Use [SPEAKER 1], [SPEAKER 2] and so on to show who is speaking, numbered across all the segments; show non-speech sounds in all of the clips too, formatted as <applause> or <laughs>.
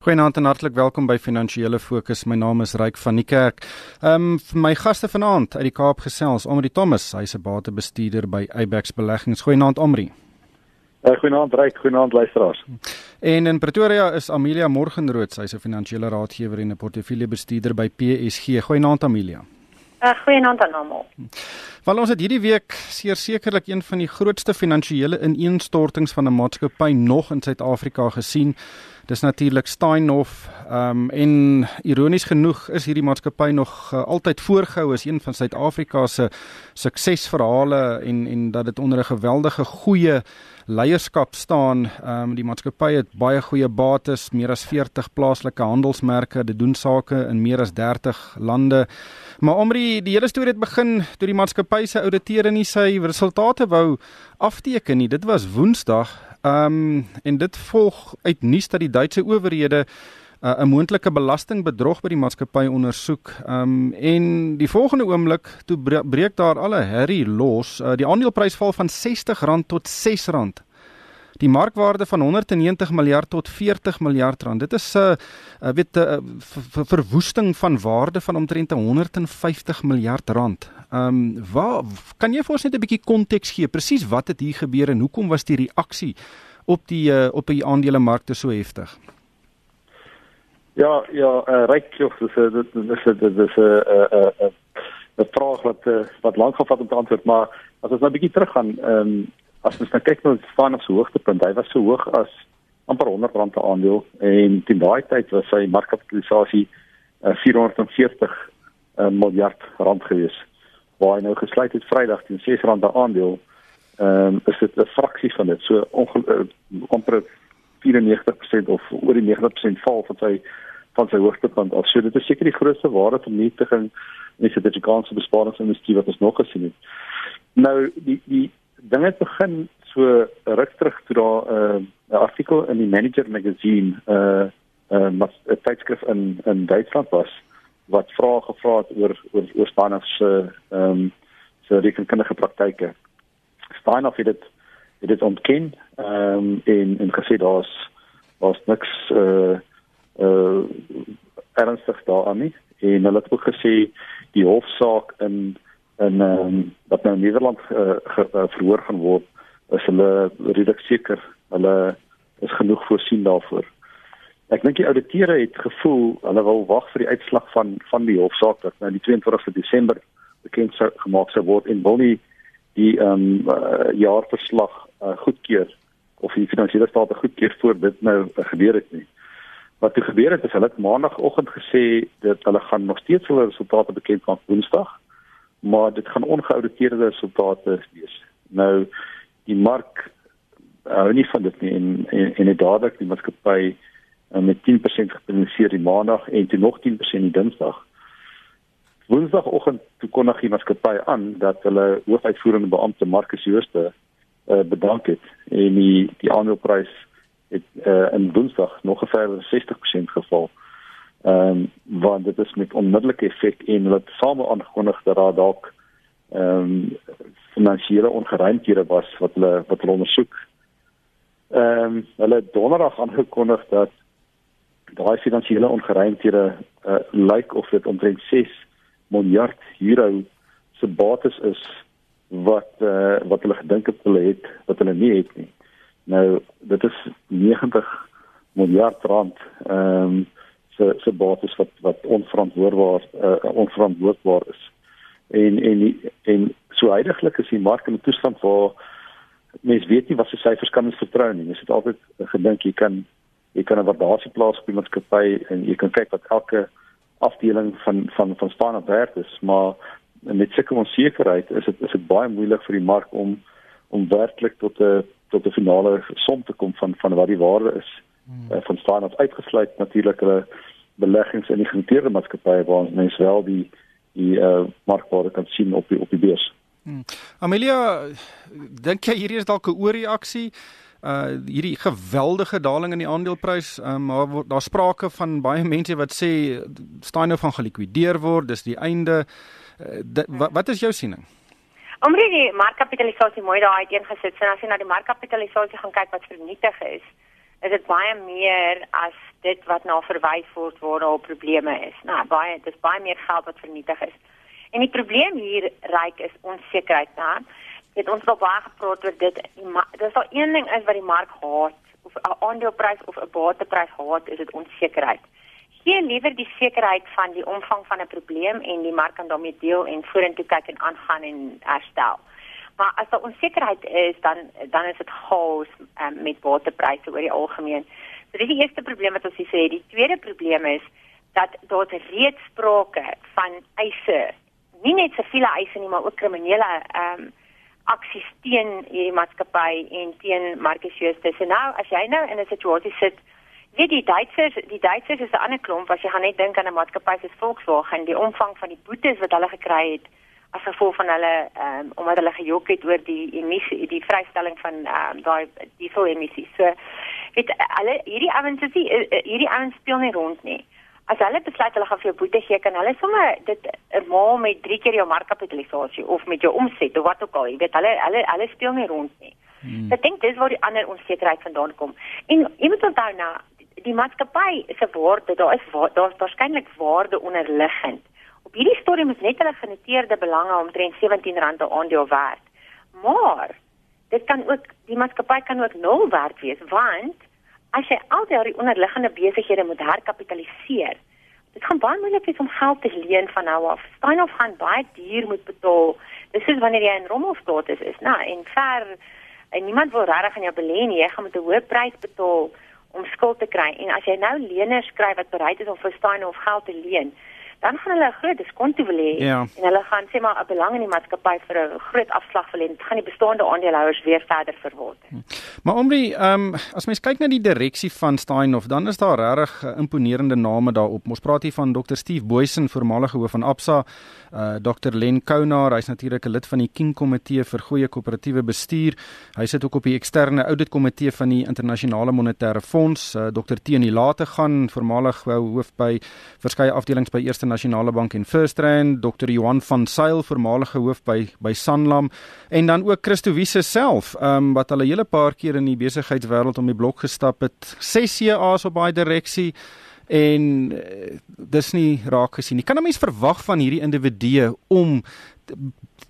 [SPEAKER 1] Goeienaand en hartlik welkom by Finansiële Fokus. My naam is Ryk van die Kerk. Ehm um, vir my gaste vanaand uit die Kaap gesels, Omri Thomas, hy's 'n batebestuurder by Abex Beleggings. Goeienaand Omri.
[SPEAKER 2] Uh, goeienaand Ryk, goeienaand luisteraars.
[SPEAKER 1] En in Pretoria is Amelia Morgenrood, sy's 'n finansiële raadgewer en 'n portefeuljebestuurder by PSG. Goeienaand Amelia.
[SPEAKER 3] Uh, goeienaand aan almal.
[SPEAKER 1] Wel ons het hierdie week seker sekerlik een van die grootste finansiële ineenstortings van 'n maatskappy nog in Suid-Afrika gesien. Dis natuurlik Steinhoff. Ehm um, en ironies genoeg is hierdie maatskappy nog uh, altyd voorgehou as een van Suid-Afrika se suksesverhale en en dat dit onder 'n geweldige goeie leierskap staan. Ehm um, die maatskappy het baie goeie bates, meer as 40 plaaslike handelsmerke, dit doen sake in meer as 30 lande. Maar omre die hele storie het begin toe die maatskappy se ouditeur nie sy resultate wou afteken nie. Dit was Woensdag Ehm um, en dit volg uit nuus dat die Duitse owerhede uh, 'n moontlike belastingbedrog by die maatskappy ondersoek. Ehm um, en die volgende oomblik toe breek daar alle herrie los. Uh, die aandeleprys val van R60 tot R6. Die markwaarde van 190 miljard tot 40 miljard rand. Dit is 'n uh, uh, weet 'n uh, verwoesting van waarde van omtrent 150 miljard rand. Ehm um, waar kan jy vir ons net 'n bietjie konteks gee presies wat het hier gebeur en hoekom was die reaksie op die uh, op die aandelemarkte so heftig?
[SPEAKER 2] Ja, ja, uh, ryk jy dis dit dis dit is 'n 'n 'n vraag wat uh, wat lank gevat om te antwoord, maar as ons nou 'n bietjie teruggaan, ehm um, as ons nou kyk na die Spanish hoogtepunt, hy was so hoog as amper 100 rand per aandeel en teen daai tyd was sy markkapitalisasie uh, 440 uh, miljard rand geweest waar hy nou gesluit het Vrydag teen R6 per aandeel, ehm um, is dit 'n fraksie van dit. So ongeveer 94% of oor die 90% val van sy van sy hoogtepunt af. So dit is seker die grootste waardevernietiging in die Suid-Afrikaanse besparingsindustrie wat ons nog gesien het. Nou die die ding het begin so ruk terug toe daar 'n uh, artikel in die Manager magazine uh uh, 'n tydskrif in in Duitsland was wat vrae gevra het oor oor oor Steinhoff se ehm um, se rekenkundige praktyke. Steinhoff het dit het dit ontken ehm um, en en gesê daar's was niks eh uh, eh uh, ernstig daaraan nie. En hulle het ook gesê die hofsaak in in ehm um, wat nou in Nederland uh, uh, verhoor gaan word is hulle redelik seker hulle is genoeg voorsien daarvoor. Ek dink die ouditeure het gevoel hulle wil wag vir die uitslag van van die hofsaak wat nou die 22ste Desember bekend sou gemaak sou word en wil nie die ehm um, uh, jaarverslag uh, goedkeur of die finansiële state goedkeur voor dit nou uh, gebeur het nie. Wat toe gebeur het is hulle het maandagooggend gesê dat hulle gaan nog steeds hulle resultate bekend maak Woensdag, maar dit gaan ongeauditeerde resultate wees. Nou die mark hou nie van dit nie en en, en dadelik die maatskappy uh, met 10% gepubliseer die maandag en toe nog 10% die dinsdag. Woensdagoggend toe kon die maatskappy aan dat hulle hoofuitvoerende beampte Marcus Jooste uh, bedank het en die die aandeleprys het uh, in Woensdag nog verder 60% geval. Ehm um, want dit is met onmiddellike effek en wat same aangekondig dat daar dalk ehm um, finansiële ongeruimthede was wat hulle wat hulle ondersoek. Ehm um, hulle het donderdag aangekondig dat daai finansiële ongeruimthede uh, lyk of dit omtrent 6 miljard euro se bates is wat uh, wat hulle gedink het hulle het wat hulle nie het nie. Nou dit is 90 miljard rand ehm um, se se bates wat wat onverantwoordbaar uh, onverantwoordbaar is. En en en so heidaglik is die mark in 'n toestand waar mense weet nie wat se syfers kan ons vertrou nie. Mens het altyd gedink jy kan jy kan 'n waardasie plaas op die maatskappy en jy kan kyk wat elke afdeling van van van staan op werd is maar met sulke onsekerheid is dit is dit baie moeilik vir die mark om om werklik tot 'n tot 'n finale som te kom van van wat die waarde is hmm. uh, van staan op uitgesluit natuurlik hulle beleggings in die genoteerde maatskappye waar ons mens wel die die uh, markwaarde kan sien op die op die beurs.
[SPEAKER 1] Hmm. Amelia, dink jy hierdie is dalk 'n oorreaksie? uh hierdie geweldige daling in die aandeleprys, um, maar daar sprake van baie mense wat sê staan nou van gelikwideer word, dis die einde. Uh, dit, wat, wat is jou siening?
[SPEAKER 3] Omre die markkapitalisasie mooi daai uiteengesit. So as jy na die markkapitalisasie gaan kyk wat vernietig is, is dit baie meer as dit wat na verwys word waar daar probleme is. Nou, baie dis baie meer geld wat vernietig is. En die probleem hier ryk is onsekerheid, nou. Het ons al baie gepraat oor dit. Dis al een ding is wat die mark haat of 'n aandeleprys of 'n bateprys haat, is dit onsekerheid. Gee liewer die sekerheid van die omvang van 'n probleem en die mark kan daarmee deel en vorentoe kyk en aangaan en herstel. Maar as daar onsekerheid is, dan dan is dit chaos um, met waterpryse oor die algemeen. So dis die eerste probleem wat ons hier sê. Die tweede probleem is dat daar reeds sprake van eise, nie net siviele eise nie, maar ook kriminele ehm um, aksies teen hierdie maatskappy en teen Marcus Jooste. So nou, as jy nou in 'n situasie sit, weet die Duitsers, die Duitsers is 'n ander klomp as jy gaan net dink aan 'n maatskappy soos Volkswagen, die omvang van die boetes wat hulle gekry het as gevolg van hulle ehm um, omdat hulle gejok het oor die emissie die vrystelling van ehm um, daai diesel emissies. So weet alle hierdie ouens is eh, eh, hierdie ouens speel nie rond nie. As hulle besluit hulle gaan vir jou boete gee, kan hulle sommer dit 'n maal met 3 keer jou markkapitalisasie of met jou omset of wat ook al, jy weet hulle hulle hulle speel nie rond nie. Hmm. Ek dink dis waar die ander onsekerheid vandaan kom. En jy moet onthou nou die maatskappy se waarde, daar is daar's waarskynlik waarde onderliggend. Op hierdie stadium is net hulle genoteerde belange omtrent R17 'n aandeel werd. Maar dit kan ook die maatskappy kan ook nul werd wees want as jy al die onderliggende besighede moet herkapitaliseer, dit gaan baie moeilik wees om geld te leen van nou af. Steinhoff gaan baie duur moet betaal. Dis soos wanneer jy in rommelstatus is, is, nou en ver en niemand wil regtig aan jou belê nie. Jy gaan met 'n hoë prys betaal om skuld te kry. En as jy nou leners kry wat bereid is om vir Steinhoff geld te leen, dan gaan hulle 'n groot diskonto wil hê
[SPEAKER 1] ja.
[SPEAKER 3] en hulle gaan sê maar 'n belang in die maatskappy vir 'n groot afslag wil hê. Dit gaan die bestaande aandeelhouers weer verder verword. Hm.
[SPEAKER 1] Maar omrie, ehm um, as mens kyk na die direksie van Steinhoff, dan is daar regtig uh, imponerende name daarop. Ons praat hier van Dr Steve Boysen, voormalige hoof van Absa, uh, Dr Len Kounar, hy's natuurlik 'n lid van die King Komitee vir goeie koöperatiewe bestuur. Hy sit ook op die eksterne audit komitee van die internasionale monetêre fonds. Uh, Dr Tieni Late gaan voormalig hoof by verskeie afdelings by Eerste Nasionale Bank en FirstRand, Dr Johan van Sail, voormalige hoof by by Sanlam en dan ook Christo Wiese self, ehm um, wat al 'n hele paar keer in die besigheidswêreld om die blok gestap het. 6 CA's op baie direksie en uh, dis nie raak gesien nie. Kan 'n mens verwag van hierdie individue om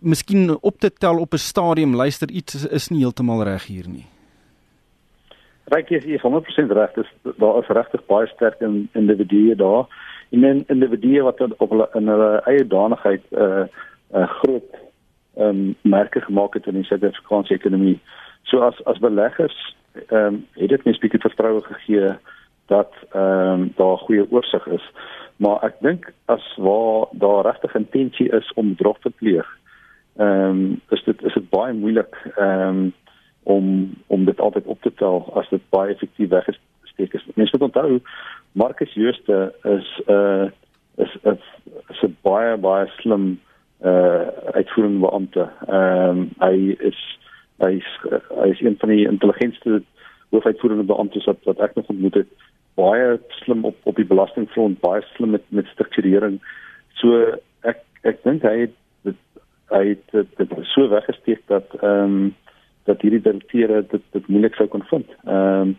[SPEAKER 1] miskien op te tel op 'n stadium luister iets is, is nie heeltemal reg hier nie.
[SPEAKER 2] Ryk is hier 100% reg. Dis daar is regtig baie sterk in individue daar en in individue wat op hulle in hulle eie danigheid 'n uh, eh, uh, groot ehm um, merke gemaak het in die Suid-Afrikaanse ekonomie. So as as beleggers ehm um, het dit mens bietjie vertroue gegee dat ehm um, daar goeie oorsig is. Maar ek dink as waar daar regtig intensie is om drog te pleeg, ehm um, is dit is dit baie moeilik ehm um, om om dit altyd op te tel as dit baie effektief weggesteek is. Mense moet onthou Marcus Jooste is 'n uh, is 'n is 'n baie baie slim uh uitvoerende beampte. Ehm um, hy is hy is hy is een van die intelligentste hoofuitvoerende beamptes wat wat ek nog ontmoet het. Baie slim op op die belastingfront, baie slim met met strukturering. So ek ek dink hy het dit hy het dit, dit so weggesteek dat ehm um, dat hierdie direkteure dit dit moeilik sou kon vind. Ehm um,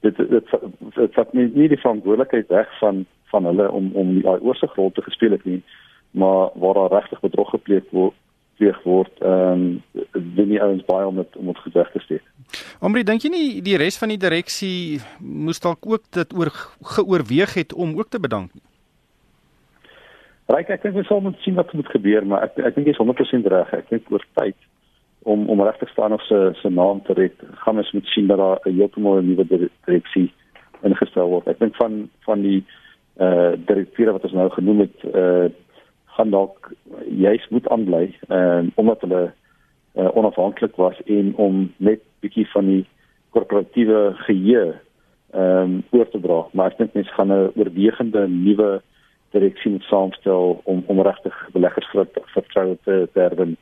[SPEAKER 2] dit dit dit vat nie, nie die verantwoordelikheid weg van van hulle om om die oorsigrol te gespeel het nie maar waar daar regtig bedrog gepleeg word pleeg word ehm um, doen nie ouens baie om dit om dit gesig te steek.
[SPEAKER 1] Omrie dink jy nie die res van die direksie moes dalk ook dit oor geoorweeg het om ook te bedank nie?
[SPEAKER 2] Ryk ek dink ons sal moet sien wat moet gebeur maar ek ek dink jy is 100% reg ek dink oor tyd om om regtig staan of se se naam te red, gaan ons moet sien dat daar 'n heeltemal nuwe direksie ingestel word. Ek dink van van die eh uh, direkteure wat ons nou genoem het, eh uh, gaan dalk juist moet aanbly, ehm uh, omdat hulle uh, onafhanklik was en om net bietjie van die korporatiewe geheue ehm um, oor te dra. Maar ek dink mense gaan 'n oorwegende nuwe direksie moet saamstel om om regtig beleggers vertroue te terwyl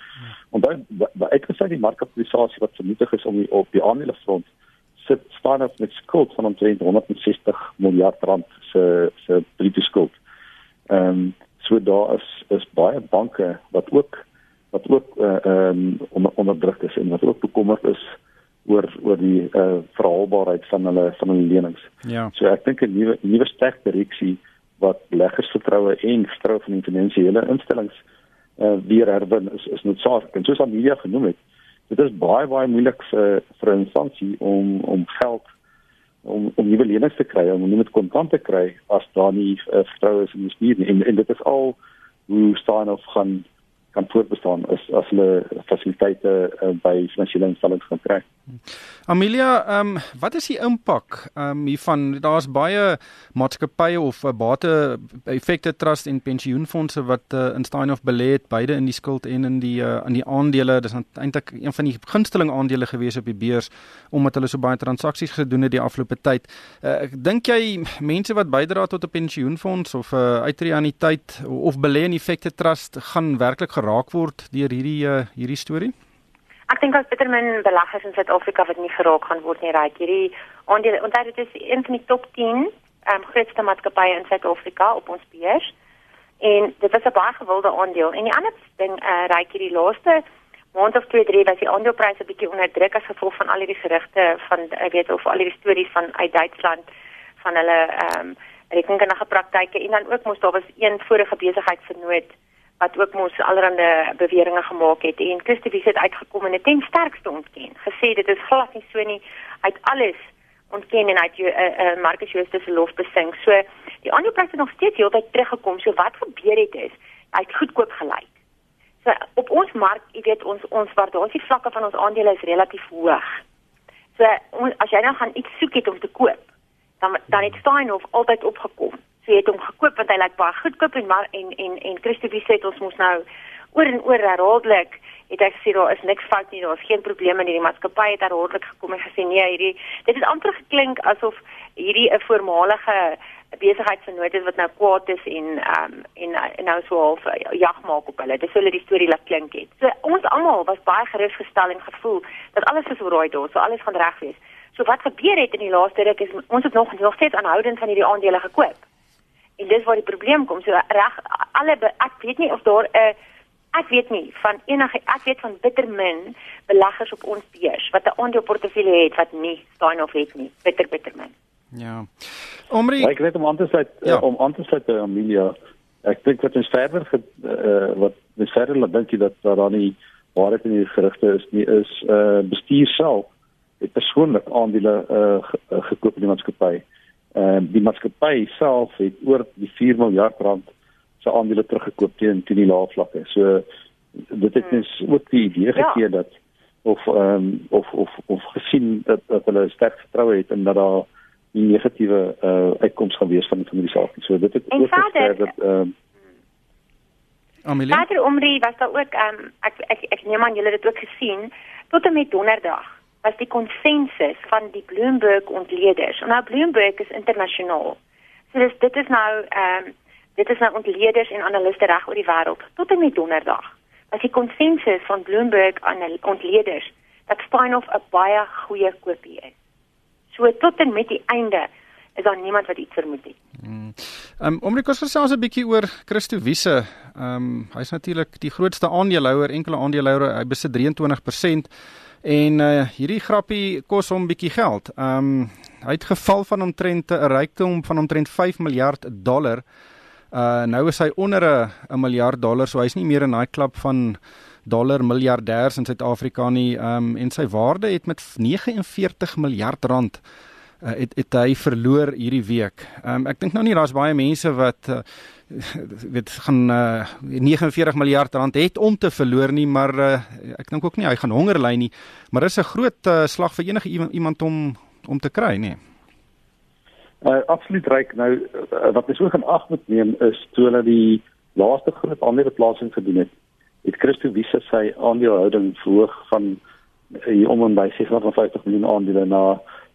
[SPEAKER 2] En dan uitgesluit die markkapitalisasie wat vernietig is om die, op die aandelefront sit staan op met skuld van omtrent 160 miljard rand se se bruto skuld. Ehm um, so daar is is baie banke wat ook wat ook eh, ehm uh, um, onder onder druk is en wat ook bekommerd is oor oor die eh uh, verhaalbaarheid van hulle van hulle lenings.
[SPEAKER 1] Ja.
[SPEAKER 2] So ek dink 'n nuwe nuwe sterk direksie wat beleggers vertroue en vertroue van die finansiële instellings uh, weer herwin is is noodsaaklik. En soos Amelia genoem het, dit is baie baie moeilik vir vir 'n instansie om om geld om om nuwe lenings te kry om nie met kontant te kry as daar nie uh, vertroue is in die bestuur nie en, en dit is al hoe staan of gaan kan voortbestaan is as hulle fasiliteite uh, by finansiële instellings kan kry.
[SPEAKER 1] Amelia, ehm um, wat is die impak ehm um, hiervan? Daar's baie maatskappye of uh, bate effekte trust en pensioenfonde wat uh, in Steinhoff belê het, beide in die skuld en in die uh, in die aandele. Dis eintlik een van die gunsteling aandele gewees op die beurs omdat hulle so baie transaksies gedoen het die afgelope tyd. Uh, ek dink jy mense wat bydra tot 'n pensioenfonds of 'n uh, uitreaniteit of belê in effekte trust gaan werklik geraak word deur hierdie uh, hierdie storie?
[SPEAKER 3] Ek dink as bitter min beleggers in Suid-Afrika wat nie geraak gaan word nie, raak hierdie. Onthou dit is een van die top 10 ehm um, grootste maatskappye in Suid-Afrika op ons beurs. En dit was 'n baie gewilde aandeel. En die ander ding eh uh, raak hierdie laaste maand of twee drie was die aandelepryse bietjie onder druk as gevolg van al hierdie gerugte van ek weet of al hierdie stories van uit Duitsland van hulle ehm um, rekenkundige praktyke en dan ook mos daar was een vorige besigheidsvernoot wat ook mos allerlei beweringe gemaak het en Christoffel het uitgekom en dit ten sterkste ontken. Gesê dit is glad nie so nie uit alles ontken en uit jou 'n uh, uh, Marcus Jooste se lof besing. So die aandelepryse nog steeds heeltyd teruggekom. So wat gebeur het is hy het goedkoop gelyk. So op ons mark, jy weet ons ons waardasie vlakke van ons aandele is relatief hoog. So on, as jy nou gaan iets soek het om te koop, dan dan het Steinhoff altyd opgekom so het hom gekoop want hy lyk baie goedkoop en maar en en en Christoffel sê ons moes nou oor en oor herhaaldelik het hy gesê daar is niks fout nie, daar is geen probleme nie. Die maatskappy het herhaaldelik gekom en gesê nee, hierdie dit het amper geklink asof hierdie 'n voormalige besigheidsvernoot is wat nou kwaad is en ehm um, en, en nou so half jag maak op hulle. Dis hulle die storie laat klink het. So ons almal was baie gerusgestel en gevoel dat alles is oral daar, so alles gaan reg wees. So wat gebeur het in die laaste ruk is ons het nog nog steeds aanhoudend van hierdie aandele gekoop. En dis waar die probleem kom. So reg alle ek weet nie of daar 'n uh, ek weet nie van enige ek weet van bitter min beleggers op ons beurs wat 'n aandeleportefeulje het wat nie staan of het nie. Bitter bitter min.
[SPEAKER 1] Ja. Omri
[SPEAKER 2] ja, Ek weet om aan te sluit ja. uh, om aan te sluit by Amelia. Ek dink wat ons verder ge, uh, wat ons verder laat dink dat daar dan nie waarheid in die gerugte is nie is uh bestuur self het persoonlik aandele uh gekoop in die maatskappy. Ehm uh, die maatskappy self het oor die 4 miljard rand se aandele teruggekoop teen teen die lae vlakke. So dit het mens hmm. ook die idee ja. gegee dat of ehm um, of of of gesien dat dat hulle sterk vertroue het en dat daar nie negatiewe uh uitkomste gaan wees van van die saak. So dit het ook gesê dat ehm um,
[SPEAKER 3] Amelie. Later omrie was daar ook ehm um, ek, ek ek neem aan julle het dit ook gesien tot en met donderdag was die konsensus van die Bloomberg ontleeders. Nou Bloomberg is internasionaal. So dis dit is nou ehm um, dit is nou ontleeders en analiste reg oor die wêreld tot en met donderdag. Was die konsensus van Bloomberg ontleeders dat Steinhoff 'n baie goeie koopie is. So tot en met die einde is daar niemand wat iets vermoed het.
[SPEAKER 1] Hmm. Ehm um, omrekos gesels 'n bietjie oor Christo Wiese. Ehm um, hy's natuurlik die grootste aandeelhouer, enkele aandeelhouer, hy besit 23% En uh hierdie grappie kos hom bietjie geld. Um hy het geval van omtrent 'n rykdom van omtrent 5 miljard dollar. Uh nou is hy onder 'n miljard dollar, so hy's nie meer in daai klub van dollar miljardêers in Suid-Afrika nie. Um en sy waarde het met 49 miljard rand uh, het het hy verloor hierdie week. Um ek dink nou nie daar's baie mense wat uh, <laughs> weet gaan uh, 49 miljard rand het om te verloor nie, maar uh, ek dink ook nie hy gaan honger ly nie, maar dis 'n groot uh, slag vir enige iemand, iemand om om te kry, nê.
[SPEAKER 2] Uh, absoluut reg. Nou uh, wat mens ook in ag moet neem is toe hulle die laaste groot aandeleplasing gedoen het, het Christo Wiese sy aandelehouding verhoog van hier om en by 650 miljoen aandele na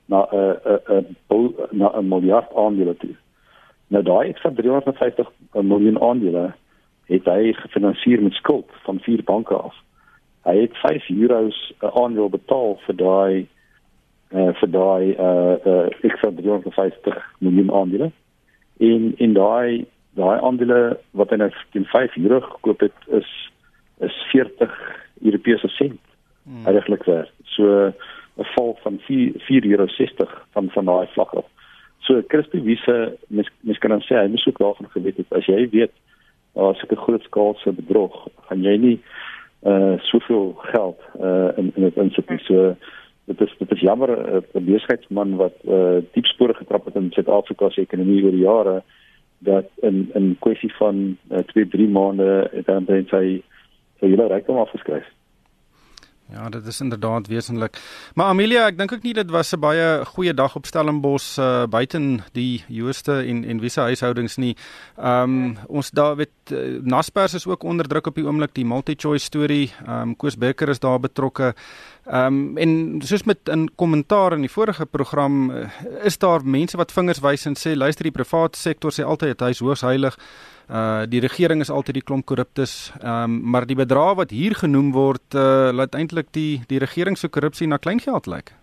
[SPEAKER 2] na 'n uh, 'n uh, uh, na 'n miljard aandele toe. Nou daai ekstra 350 miljoen aandele het hy gefinansier met skuld van vier banke af. Hy het 5 euros 'n aandeel betaal vir daai uh vir daai uh uh ekstra 350 miljoen aandele. En in daai daai aandele wat hy nou teen 5 euro gekoop het is is 40 Europese sent hmm. eintlik werd. So 'n val van 4 4,60 euro van van daai vlak af. So Christo Wiese mens mens kan dan sê hy moes ook daarvan geweet het as jy weet daar is 'n groot skaalse bedrog, gaan jy nie uh soveel geld uh in in dit insit nie. So dit is dit is jammer 'n uh, besigheidsman wat uh diep spore getrap het in Suid-Afrika se ekonomie oor die jare dat in in kwessie van 2 uh, 3 maande dan dan sy sy hele rykdom afgeskryf.
[SPEAKER 1] Ja, dit is inderdaad wesenlik. Maar Amelia, ek dink ook nie dit was 'n baie goeie dag op Stellenbosch uh, buiten die Jooste en en wiese huishoudings nie. Ehm um, ons daar weet uh, Naspers is ook onder druk op die oomblik die multi-choice storie. Ehm um, Koos Becker is daar betrokke. Ehm um, en soos met 'n kommentaar in die vorige program uh, is daar mense wat vingers wys en sê luister die private sektor sê altyd hy is hoogs heilig. Uh die regering is altyd die klomp korruptes, ehm um, maar die bedrag wat hier genoem word, uh laat eintlik die die regering se korrupsie na kleingeld lyk.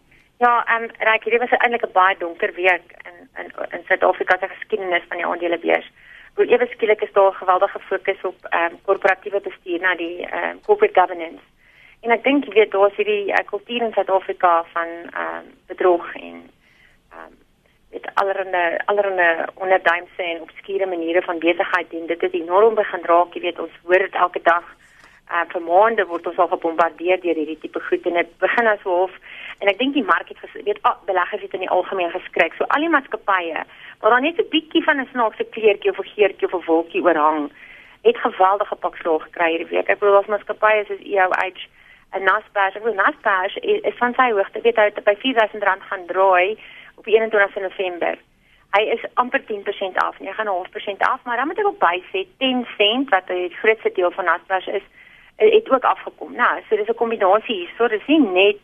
[SPEAKER 3] Ja, ehm um, reg, dit was eintlik 'n baie donker week in in in Suid-Afrika se geskiedenis van die aandelebeurs. Hoe ewe skielik is daar geweldige fokus op ehm um, korporatiewe bestuur na die ehm um, corporate governance. En ek dink jy weet daar is hierdie uh, kultuur in Suid-Afrika van ehm um, bedrog en ehm um, met allerlei allerlei onderduimse en obskure maniere van besigheid doen. Dit het enorm begin raak, jy weet, ons hoor dit elke dag. Uh vir maande word ons al gebombardeer deur hierdie tipe goed en dit begin as hoof en ek dink die mark het ges, weet oh, beleggers het in die algemeen geskryk. So al die maatskappye waar dan net 'n bietjie van 'n snaakse kleurtjie of 'n geurtjie of 'n wolkie oorhang, het geweldige pakslag gekry hierdie week. Ek bedoel as maatskappye soos EOH en Naspers, ek bedoel Naspers is, is van sy hoogte weet hy by R4000 gaan draai op 21 November. Hy is amper 10% af, 9.5% af, maar dan moet ek ook bysê 10 sent wat die grootste deel van Naspers is, het ook afgekom. Nou, so dis 'n kombinasie hier. So dis nie net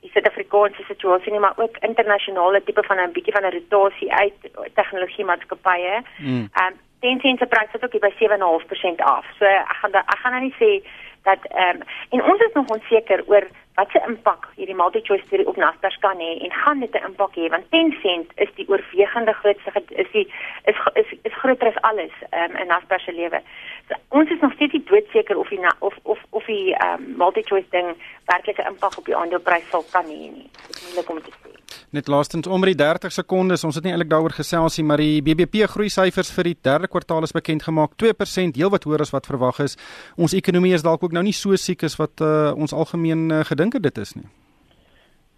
[SPEAKER 3] die Suid-Afrikaanse situasie nie, maar ook internasionale tipe van 'n bietjie van 'n rotasie uit tegnologie maatskappye. Mm. Um 10 sent se prys het ook by 7.5% af. So ek gaan ek gaan nou nie sê dat ehm um, en ons is nog onseker oor wat se impak hierdie multi-choice storie op Naspers kan hê en gaan dit 'n impak hê want Tencent is die oorwegende grootste is die is is, is groter as alles um, in Naspers se lewe. So, ons is nog steeds nie doodseker of die of of of die um, multi-choice ding werklik 'n impak op die aandeleprys sal kan hê nie. Dit is moeilik om te sê.
[SPEAKER 1] Net laastens om die 30 sekondes, ons het nie eintlik daaroor gesels nie, maar die BBP groei syfers vir die derde kwartaal is bekend gemaak, 2% heelwat hoër as wat verwag is. Ons ekonomie is dalk ook nou nie so siek as wat uh, ons algemeen uh, gedink het dit is nie.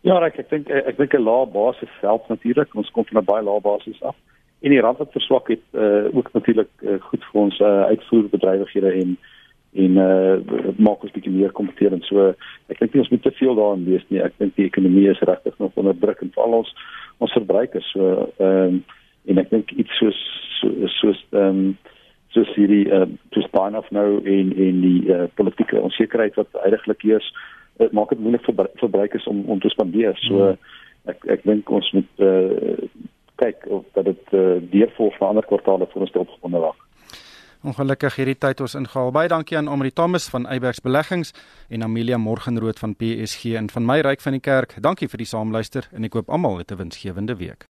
[SPEAKER 2] Ja, ek ek dink ek dink 'n lae basis help natuurlik. Ons kom van 'n baie lae basis af. En die rand wat verswak het uh, ook natuurlik uh, goed vir ons uh, uitvoerbedrywighede en en uh maak ons bietjie meer kompeterend. So ek dink ons moet te veel daarin wees nie. Ek dink die ekonomie is regtig nog onder druk en val ons ons verbruikers. So ehm um, en ek dink iets soos soos ehm um, soos hierdie uh to spine of nou in in die uh, politieke onsekerheid wat eintlik hier is, dit maak dit moeilik vir verbruikers om om te spandeer. So hmm. ek ek dink ons moet uh kyk of dat dit uh, deurvolg van ander kwartale vir ons te opgebonde raak.
[SPEAKER 1] Ongelukkig hierdie tyd ons ingehaal. Baie dankie aan Amri Thomas van Eybergs Beleggings en Amelia Morgenrood van PSG en van my ryk van die kerk. Dankie vir die saamluister en ek hoop almal 'n winsgewende week.